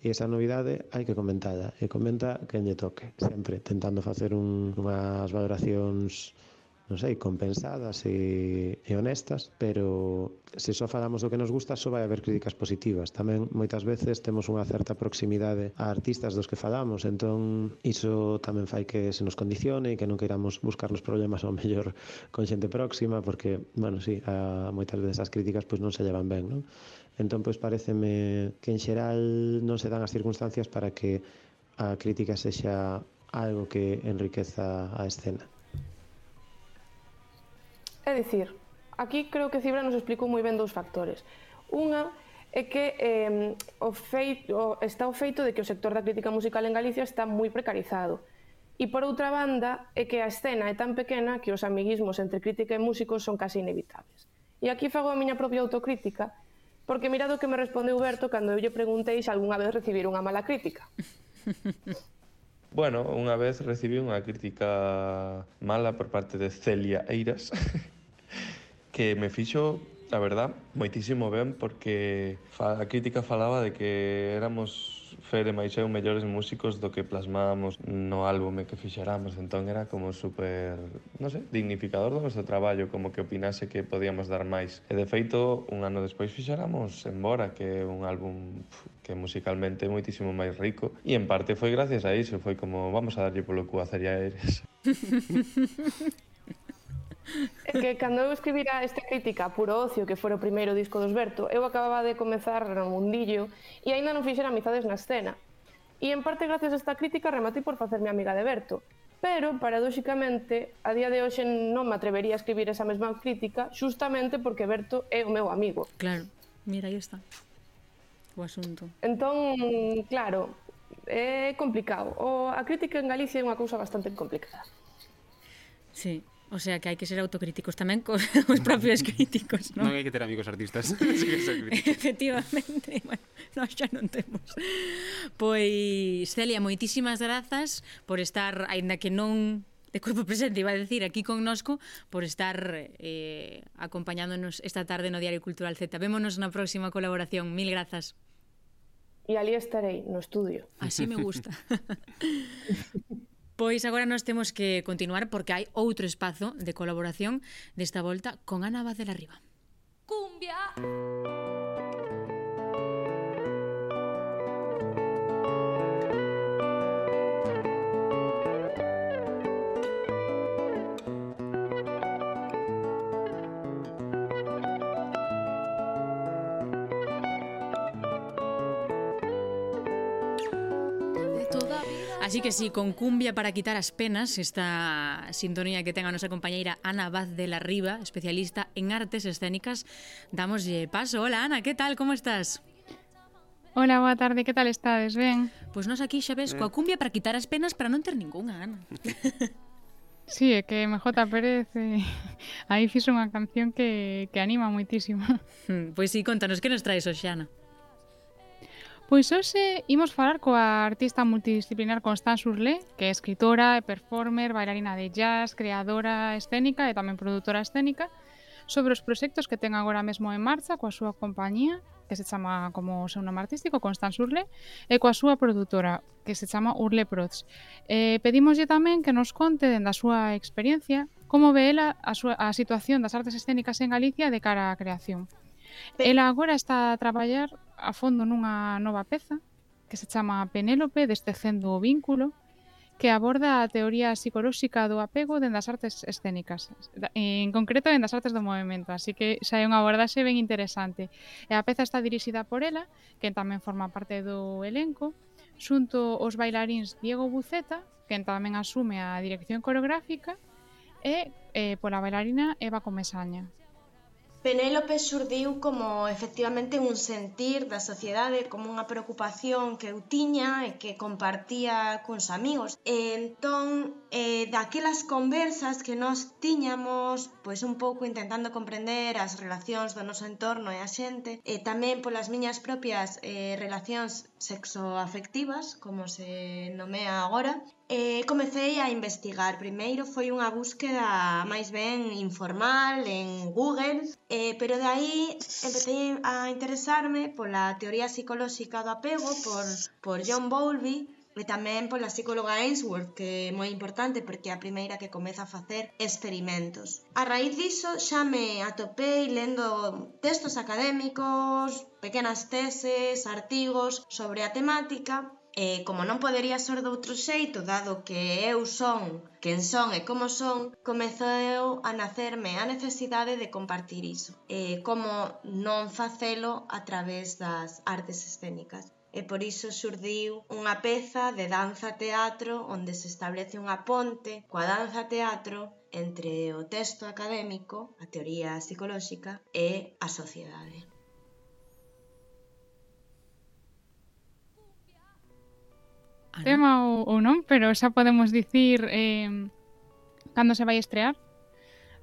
E esa novidade hai que comentala, e comenta quen lle toque, sempre tentando facer un, unhas valoracións non sei, compensadas e, e honestas, pero se só falamos do que nos gusta, só vai haber críticas positivas. Tamén moitas veces temos unha certa proximidade a artistas dos que falamos, entón iso tamén fai que se nos condicione e que non queiramos buscar nos problemas ao mellor con xente próxima, porque, bueno, sí, a, moitas veces as críticas pois non se llevan ben, non? Entón, pois pareceme que en xeral non se dan as circunstancias para que a crítica sexa algo que enriqueza a escena. É dicir, aquí creo que Cibra nos explicou moi ben dous factores. Unha é que eh, o feito, está o feito de que o sector da crítica musical en Galicia está moi precarizado. E por outra banda, é que a escena é tan pequena que os amiguismos entre crítica e músicos son casi inevitables. E aquí fago a miña propia autocrítica Porque mirado o que me respondeu Berto cando eu lle preguntei se algunha vez recibir unha mala crítica. Bueno, unha vez recibí unha crítica mala por parte de Celia Eiras que me fixo, a verdad, moitísimo ben porque a crítica falaba de que éramos Fere máis eu mellores músicos do que plasmábamos no álbume que fixeramos, entón era como super, non sei, dignificador do noso traballo, como que opinase que podíamos dar máis. E de feito, un ano despois fixeramos Embora, que é un álbum que musicalmente é moitísimo máis rico, e en parte foi gracias a iso, foi como vamos a darlle polo cu a Ceria Eres. É que cando eu escribira esta crítica Puro ocio, que fora o primeiro disco dos Berto, eu acababa de comezar no mundillo e aínda non fixera amizades na escena. E en parte gracias a esta crítica rematei por facerme amiga de Berto. Pero, paradóxicamente, a día de hoxe non me atrevería a escribir esa mesma crítica xustamente porque Berto é o meu amigo. Claro, mira, aí está o asunto. Entón, claro, é complicado. O, a crítica en Galicia é unha cousa bastante complicada. Sí, O sea, que hai que ser autocríticos tamén cos os propios críticos, non? Non hai que ter amigos artistas. Efectivamente. Bueno, nós xa non temos. Pois, Celia, moitísimas grazas por estar, aínda que non de corpo presente, iba a decir, aquí con nosco, por estar eh, acompañándonos esta tarde no Diario Cultural Z. Vémonos na próxima colaboración. Mil grazas. E ali estarei, no estudio. Así me gusta. Pois agora nos temos que continuar porque hai outro espazo de colaboración desta volta con Ana Vaz de la Riva. Cumbia! Cumbia! Así que si sí, con cumbia para quitar as penas esta sintonía que ten a nosa compañeira Ana Vaz de la Riva, especialista en artes escénicas, damoslle paso. Hola Ana, que tal, como estás? Hola, boa tarde, que tal estades, ben? Pois nos aquí xa ves coa cumbia para quitar as penas para non ter ningunha, Ana. Sí, é que MJ Pérez eh, aí fixo unha canción que, que anima moitísimo. Pois pues sí, contanos que nos traes hoxe, Ana. Pois hoxe imos falar coa artista multidisciplinar Constance Urlé, que é escritora, performer, bailarina de jazz, creadora escénica e tamén produtora escénica, sobre os proxectos que ten agora mesmo en marcha coa súa compañía, que se chama como o seu nome artístico, Constance Urle, e coa súa produtora, que se chama Urle Prods. Eh, pedimoslle tamén que nos conte dende a súa experiencia como ve ela a, súa, a situación das artes escénicas en Galicia de cara á creación. Ela agora está a traballar a fondo nunha nova peza que se chama Penélope destecendo o vínculo que aborda a teoría psicolóxica do apego dende as artes escénicas, en concreto dende as artes do movimento, así que xa é unha abordaxe ben interesante. E a peza está dirixida por ela, que tamén forma parte do elenco, xunto os bailaríns Diego Buceta, que tamén asume a dirección coreográfica, e eh, pola bailarina Eva Comesaña. Penélope xurdiu como efectivamente un sentir da sociedade, como unha preocupación que eu tiña e que compartía cuns amigos. E entón eh, daquelas conversas que nós tiñamos pois un pouco intentando comprender as relacións do noso entorno e a xente e tamén polas miñas propias eh, relacións sexoafectivas como se nomea agora e comecei a investigar. Primeiro foi unha búsqueda máis ben informal en Google eh, pero de aí empecé a interesarme pola teoría psicolóxica do apego por, por John Bowlby e tamén pola psicóloga Ainsworth, que é moi importante porque é a primeira que comeza a facer experimentos. A raíz diso xa me atopei lendo textos académicos, pequenas teses, artigos sobre a temática E como non podería ser de outro xeito, dado que eu son quen son e como son, comezou a nacerme a necesidade de compartir iso. E como non facelo a través das artes escénicas e por iso xurdiu unha peza de danza-teatro onde se establece unha ponte coa danza-teatro entre o texto académico, a teoría psicolóxica e a sociedade. Tema ou, ou non, pero xa podemos dicir eh, cando se vai estrear.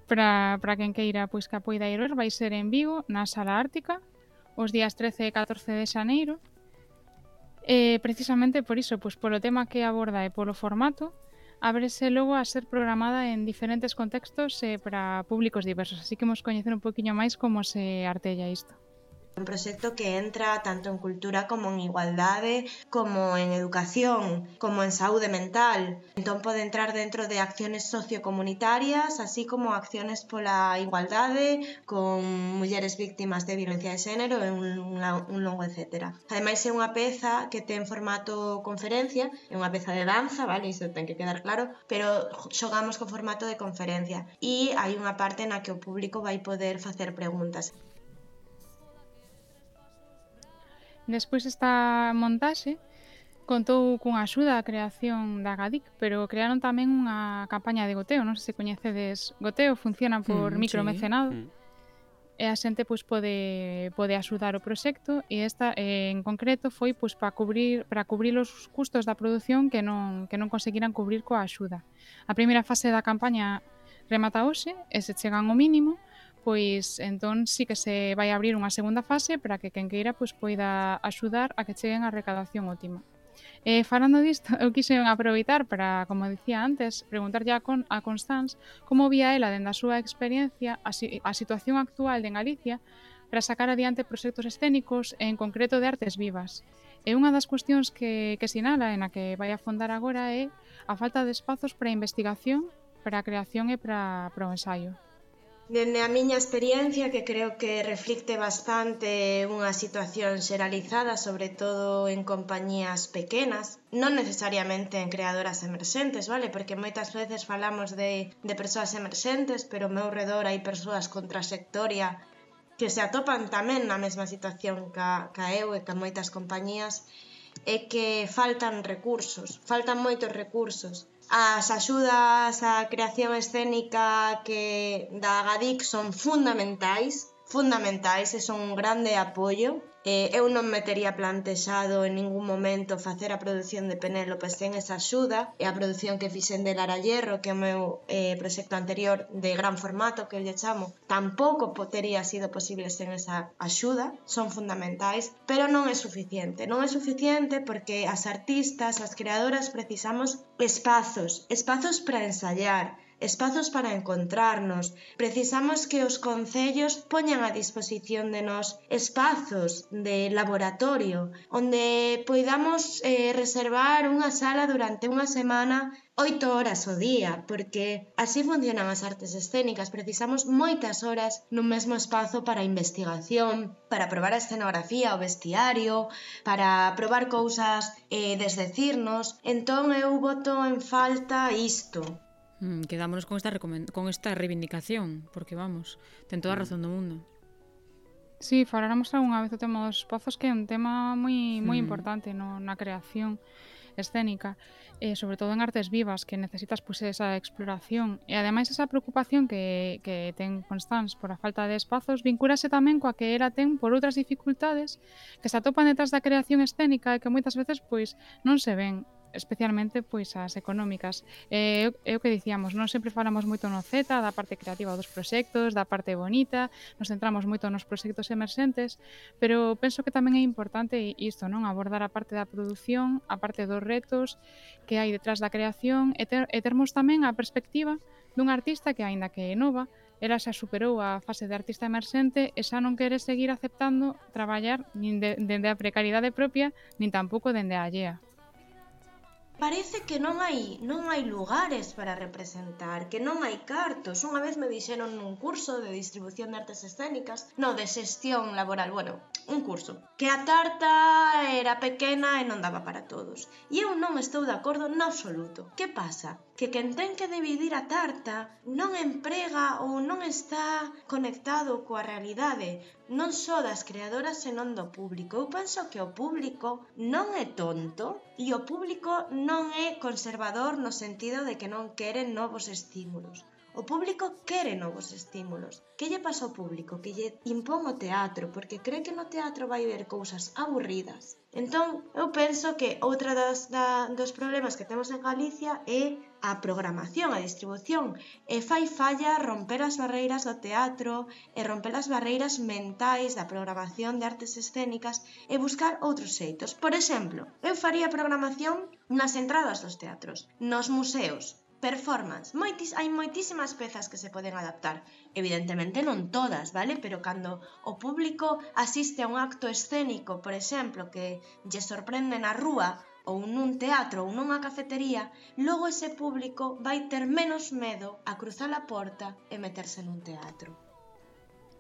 Para, para quen queira pois que a poida ir ver, vai ser en Vigo, na Sala Ártica, os días 13 e 14 de xaneiro, Eh, precisamente por iso, pois polo tema que aborda e polo formato, ábrese logo a ser programada en diferentes contextos eh, para públicos diversos, así que mos coñecer un poquinho máis como se artella isto. Un proxecto que entra tanto en cultura como en igualdade, como en educación, como en saúde mental. Entón pode entrar dentro de acciones sociocomunitarias, así como acciones pola igualdade, con mulleres víctimas de violencia de xénero e un, un longo etcétera. Ademais é unha peza que ten formato conferencia, é unha peza de danza, vale, iso ten que quedar claro, pero xogamos co formato de conferencia e hai unha parte na que o público vai poder facer preguntas. Despois esta montaxe contou cunha axuda á creación da GADIC, pero crearon tamén unha campaña de goteo, non sei se coñecedes goteo, funciona por mm, micromecenado. Sí. Mm. E a xente pois pode pode axudar o proxecto e esta eh, en concreto foi pois para cubrir para cubrir os custos da produción que non que non conseguiran cubrir coa axuda. A primeira fase da campaña remata hoxe e se chegan ao mínimo, pois entón sí que se vai abrir unha segunda fase para que quen queira pois, poida axudar a que cheguen a recadación óptima. Eh, falando disto, eu quise aproveitar para, como dicía antes, preguntarlle a, Con, a Constance como vía ela dende a súa experiencia a, si, a situación actual de Galicia para sacar adiante proxectos escénicos, en concreto de artes vivas. E unha das cuestións que, que sinala e na que vai a fondar agora é a falta de espazos para a investigación, para a creación e para, para o ensaio. Dende a miña experiencia, que creo que reflicte bastante unha situación xeralizada, sobre todo en compañías pequenas, non necesariamente en creadoras emerxentes, vale? Porque moitas veces falamos de, de persoas emerxentes, pero ao meu redor hai persoas con trayectoria que se atopan tamén na mesma situación ca, ca eu e ca moitas compañías, é que faltan recursos, faltan moitos recursos As axudas á creación escénica que da Agadic son fundamentais, fundamentais, e son un grande apoio. Eh, eu non me tería plantexado en ningún momento facer a produción de Penélope sen esa axuda e a produción que fixen de Lara Hierro, que é o meu eh, proxecto anterior de gran formato que eu lle chamo, tampouco tería sido posible sen esa axuda, son fundamentais, pero non é suficiente. Non é suficiente porque as artistas, as creadoras precisamos espazos, espazos para ensayar, espazos para encontrarnos. Precisamos que os concellos poñan a disposición de nós espazos de laboratorio onde poidamos eh, reservar unha sala durante unha semana oito horas o día, porque así funcionan as artes escénicas. Precisamos moitas horas nun mesmo espazo para investigación, para probar a escenografía, o vestiario, para probar cousas e eh, desdecirnos. Entón eu voto en falta isto. Mm, quedámonos con esta, con esta reivindicación, porque vamos, ten toda a razón do mundo. Sí, faláramos algunha vez o tema dos pozos que é un tema moi moi mm. importante no, na creación escénica, eh, sobre todo en artes vivas, que necesitas pois, pues, esa exploración. E ademais esa preocupación que, que ten Constans por a falta de espazos vincúrase tamén coa que ela ten por outras dificultades que se atopan detrás da creación escénica e que moitas veces pois non se ven especialmente pois as económicas. Eh, é o que dicíamos, non sempre falamos moito no Z, da parte creativa dos proxectos, da parte bonita, nos centramos moito nos proxectos emerxentes, pero penso que tamén é importante isto, non abordar a parte da produción, a parte dos retos que hai detrás da creación e, ter, e termos tamén a perspectiva dun artista que, aínda que é nova, ela xa superou a fase de artista emerxente e xa non quere seguir aceptando traballar nin de, dende a precariedade propia nin tampouco dende a allea parece que non hai non hai lugares para representar, que non hai cartos. Unha vez me dixeron nun curso de distribución de artes escénicas, no, de xestión laboral, bueno, un curso, que a tarta era pequena e non daba para todos. E eu non estou de acordo en absoluto. Que pasa? que quen ten que dividir a tarta non emprega ou non está conectado coa realidade, non só das creadoras senón do público. Eu penso que o público non é tonto e o público non é conservador no sentido de que non queren novos estímulos. O público quere novos estímulos. Que lle pasa ao público? Que lle impón o teatro, porque cree que no teatro vai ver cousas aburridas. Entón, eu penso que outra das, da, dos problemas que temos en Galicia é a programación, a distribución, e fai falla romper as barreiras do teatro e romper as barreiras mentais da programación de artes escénicas e buscar outros xeitos. Por exemplo, eu faría programación nas entradas dos teatros, nos museos, performance. Moitis, hai moitísimas pezas que se poden adaptar. Evidentemente non todas, vale? Pero cando o público asiste a un acto escénico, por exemplo, que lle sorprende na rúa ou nun teatro ou nunha cafetería, logo ese público vai ter menos medo a cruzar a porta e meterse nun teatro.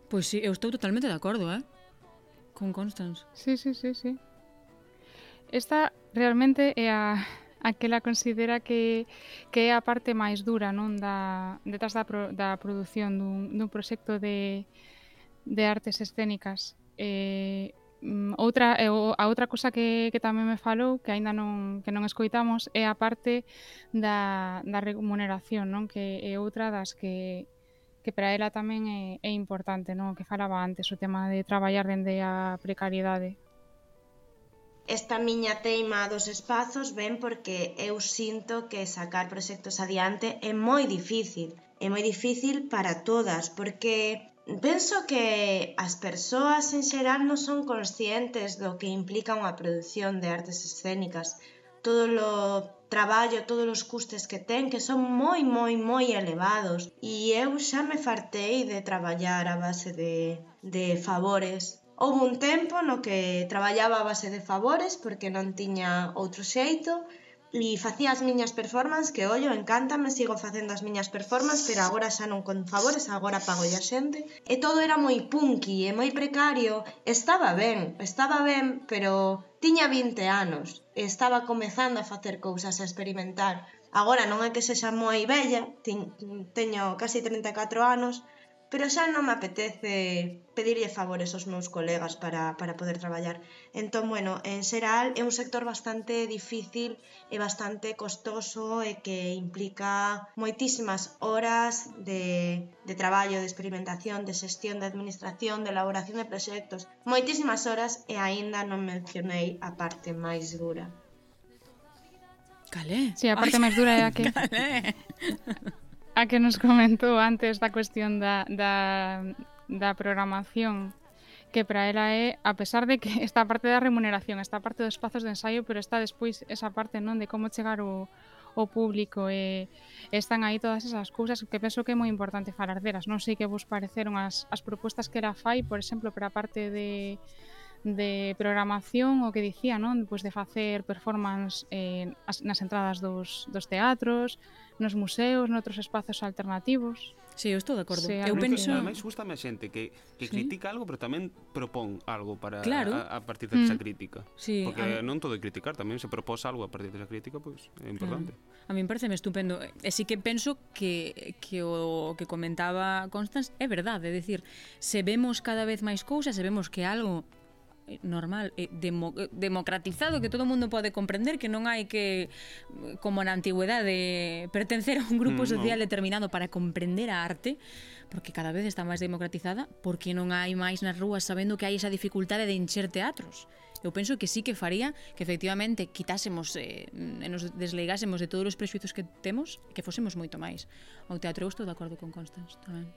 Pois sí, eu estou totalmente de acordo, eh? Con Constance. Sí, sí, sí, sí. Esta realmente é a, a que la considera que, que é a parte máis dura non da, detrás da, pro, da produción dun, dun proxecto de, de artes escénicas. Eh, Mm, outra a outra cousa que, que tamén me falou que aínda non que non escoitamos é a parte da, da remuneración, non? Que é outra das que que para ela tamén é, é importante, non? Que falaba antes o tema de traballar dende a precariedade. Esta miña teima dos espazos ven porque eu sinto que sacar proxectos adiante é moi difícil. É moi difícil para todas, porque Penso que as persoas en xeral non son conscientes do que implica unha produción de artes escénicas, todo o traballo, todos os custes que ten, que son moi, moi, moi elevados. E eu xa me fartei de traballar a base de, de favores. Houve un tempo no que traballaba a base de favores porque non tiña outro xeito, e facía as miñas performances que ollo, encántame, sigo facendo as miñas performances, pero agora xa non con favores, agora pago a xente. E todo era moi punky e moi precario, estaba ben, estaba ben, pero tiña 20 anos, e estaba comezando a facer cousas, a experimentar. Agora non é que sexa moi bella, teño casi 34 anos, pero xa non me apetece pedirlle favores aos meus colegas para, para poder traballar. Entón, bueno, en xeral é un sector bastante difícil e bastante costoso e que implica moitísimas horas de, de traballo, de experimentación, de xestión, de administración, de elaboración de proxectos, moitísimas horas e aínda non mencionei a parte máis dura. Calé. Sí, a parte máis dura é a que... Calé a que nos comentou antes da cuestión da, da, da programación que para ela é, a pesar de que esta parte da remuneración, esta parte dos espazos de ensaio, pero está despois esa parte non de como chegar o, o público e están aí todas esas cousas que penso que é moi importante falar delas. Non sei que vos pareceron as, as propostas que era fai, por exemplo, para a parte de de programación o que dicía, non? Pois de facer performance eh, nas entradas dos, dos teatros, nos museos, noutros espazos alternativos. Sí, eu estou de acordo. Sí, eu penso... Ademais, gustame a xente que, que sí. critica algo, pero tamén propón algo para claro. a, a partir desa de mm. crítica. Sí, Porque a... non todo é criticar, tamén se propós algo a partir desa de crítica, pois pues, é importante. Claro. A mí me parece estupendo. E sí que penso que, que o que comentaba Constance é verdade, é dicir, se vemos cada vez máis cousas, se vemos que algo Eh, normal, eh, demo, eh, democratizado, que todo o mundo pode comprender que non hai que, como na antigüedade, pertencer a un grupo mm, social no. determinado para comprender a arte, porque cada vez está máis democratizada, porque non hai máis nas rúas sabendo que hai esa dificultade de encher teatros. Eu penso que sí que faría que efectivamente quitásemos eh, e nos desleigásemos de todos os prexuizos que temos que fósemos moito máis. Ao teatro eu estou de acordo con Constance tamén.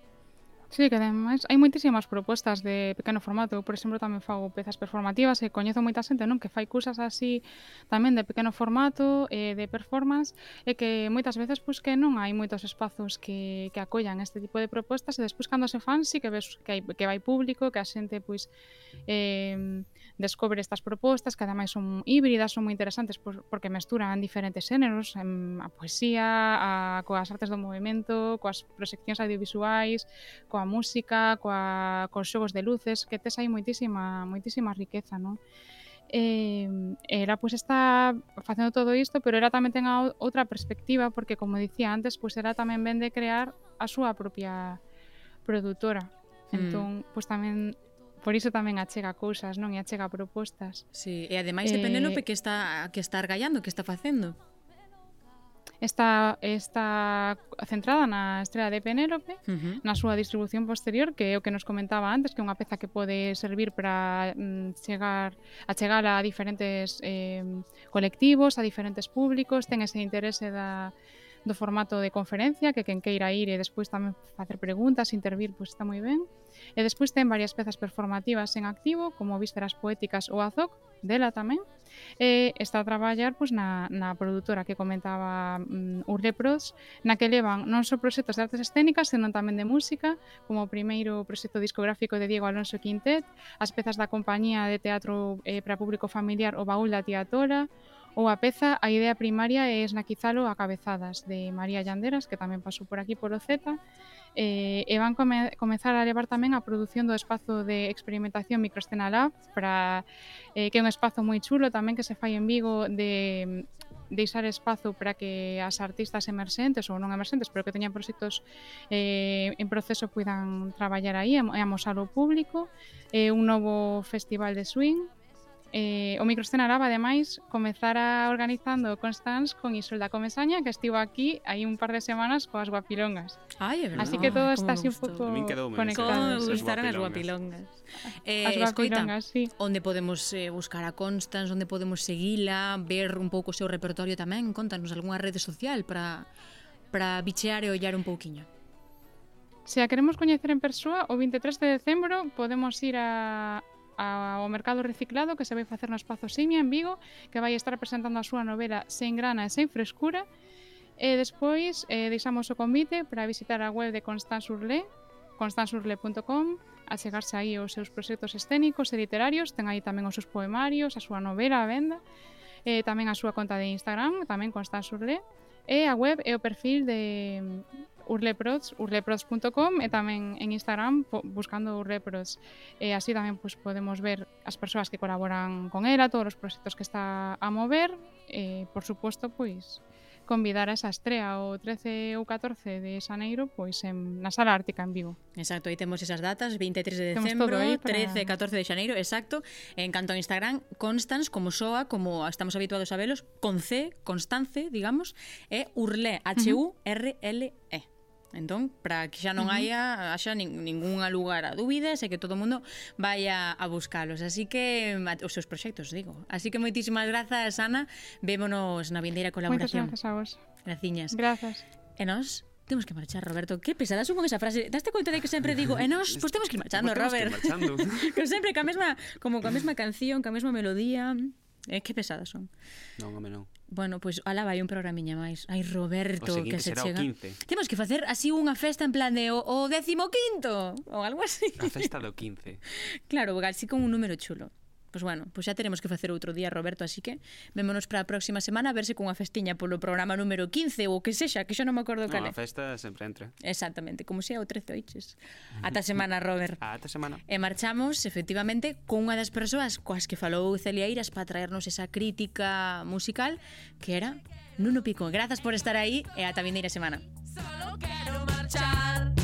Sí, que ademais hai moitísimas propostas de pequeno formato. Eu, por exemplo, tamén fago pezas performativas e coñezo moita xente non que fai cousas así tamén de pequeno formato, e de performance, e que moitas veces pois que non hai moitos espazos que, que acollan este tipo de propostas e despois cando se fan sí que ves que, hai, que vai público, que a xente pois eh, descobre estas propostas que ademais son híbridas, son moi interesantes por, porque mesturan diferentes xéneros, en a poesía, a, coas artes do movimento, coas proxeccións audiovisuais, coa música, coa, cos xogos de luces, que tes aí moitísima, moitísima riqueza, non? eh, era pois pues, está facendo todo isto, pero era tamén ten a outra perspectiva porque como dicía antes, pois pues, era tamén ben de crear a súa propia produtora. Mm. Entón, mm. pois pues, tamén por iso tamén achega cousas, non? E achega propostas. Sí, e ademais eh, de Penélope que está que está argallando, que está facendo. Está está centrada na estrela de Penélope, uh -huh. na súa distribución posterior, que é o que nos comentaba antes, que é unha peza que pode servir para mm, chegar a chegar a diferentes eh, colectivos, a diferentes públicos, ten ese interese da do formato de conferencia, que quen queira ir e despois tamén facer preguntas, intervir, pois está moi ben. E despois ten varias pezas performativas en activo, como Vísperas Poéticas ou Azoc, dela tamén. E está a traballar pois, na, na produtora que comentaba mm, um, Urlepros, na que levan non só proxectos de artes escénicas, senón tamén de música, como o primeiro proxecto discográfico de Diego Alonso Quintet, as pezas da compañía de teatro eh, para público familiar O Baúl da Tía Tora, Ou a peza A idea primaria é esnaquizalo a cabezadas de María Llanderas, que tamén pasou por aquí polo Z, eh, e van come, comezar a levar tamén a produción do espazo de experimentación Microescena Lab para, eh, que é un espazo moi chulo tamén que se fai en Vigo de deixar espazo para que as artistas emerxentes ou non emerxentes, pero que teñan proxectos eh, en proceso puidan traballar aí e amosar ao público. Eh, un novo festival de swing Eh, o microescena Araba, ademais, comezara organizando Constance con Isolda Comesaña, que estivo aquí hai un par de semanas coas guapilongas. Ai, é verdade. Así que todo está así un pouco conectado. Como gustaron as guapilongas. Eh, as guapilongas, escoita, sí. onde podemos eh, buscar a Constance, onde podemos seguila, ver un pouco o seu repertorio tamén, contanos algunha rede social para para bichear e ollar un pouquiño. Se a queremos coñecer en persoa, o 23 de decembro podemos ir a, ao mercado reciclado que se vai facer no Espazo Simia en Vigo, que vai estar presentando a súa novela Sen grana e sen frescura. E despois eh, deixamos o convite para visitar a web de Constance Urlé, constanceurlé.com, a chegarse aí os seus proxectos escénicos e literarios, ten aí tamén os seus poemarios, a súa novela a venda, eh, tamén a súa conta de Instagram, tamén Constance Urlé, e a web e o perfil de Urleprods, urleprods.com e tamén en Instagram buscando Urleprods. E así tamén pues, podemos ver as persoas que colaboran con ela, todos os proxectos que está a mover e, por suposto, pois convidar a esa estrea o 13 ou 14 de Xaneiro pois en, na Sala Ártica en Vigo. Exacto, aí temos esas datas, 23 de decembro, para... 13 e 14 de Xaneiro, exacto. En canto a Instagram, Constance, como soa, como estamos habituados a velos, con C, Constance, digamos, e Urlé, H-U-R-L-E. Uh -huh. Entón, para que xa non uh haya xa nin, ninguna lugar a dúbidas e que todo o mundo vaya a buscalos. Así que, os seus proxectos, digo. Así que moitísimas grazas, Ana. Vémonos na vindeira colaboración. Moitas grazas a vos. Graciñas. Grazas. E nos temos que marchar, Roberto. Que pesada sumo esa frase. Daste conta de que sempre digo, e nos, pois pues temos que ir marchando, pues Robert. Que marchando. que sempre ca mesma, como ca mesma canción, ca mesma melodía. Eh, que pesadas son. Non, home, non. Bueno, pois pues, ala vai un programiña máis. Ai, Roberto, que se será chega. O 15. Temos que facer así unha festa en plan de o, o décimo quinto ou algo así. A festa do 15. Claro, así con un número chulo. Pois bueno, pois xa teremos que facer outro día, Roberto, así que vémonos para a próxima semana a verse cunha festiña polo programa número 15 ou o que sexa, que xa non me acordo cal é. No, a festa sempre entra. Exactamente, como sea o 13 oiches. Ata semana, Robert. Ata semana. E marchamos, efectivamente, con unha das persoas coas que falou Celia Iras para traernos esa crítica musical que era Nuno Pico. Grazas por estar aí e ata vindeira semana. Solo quero marchar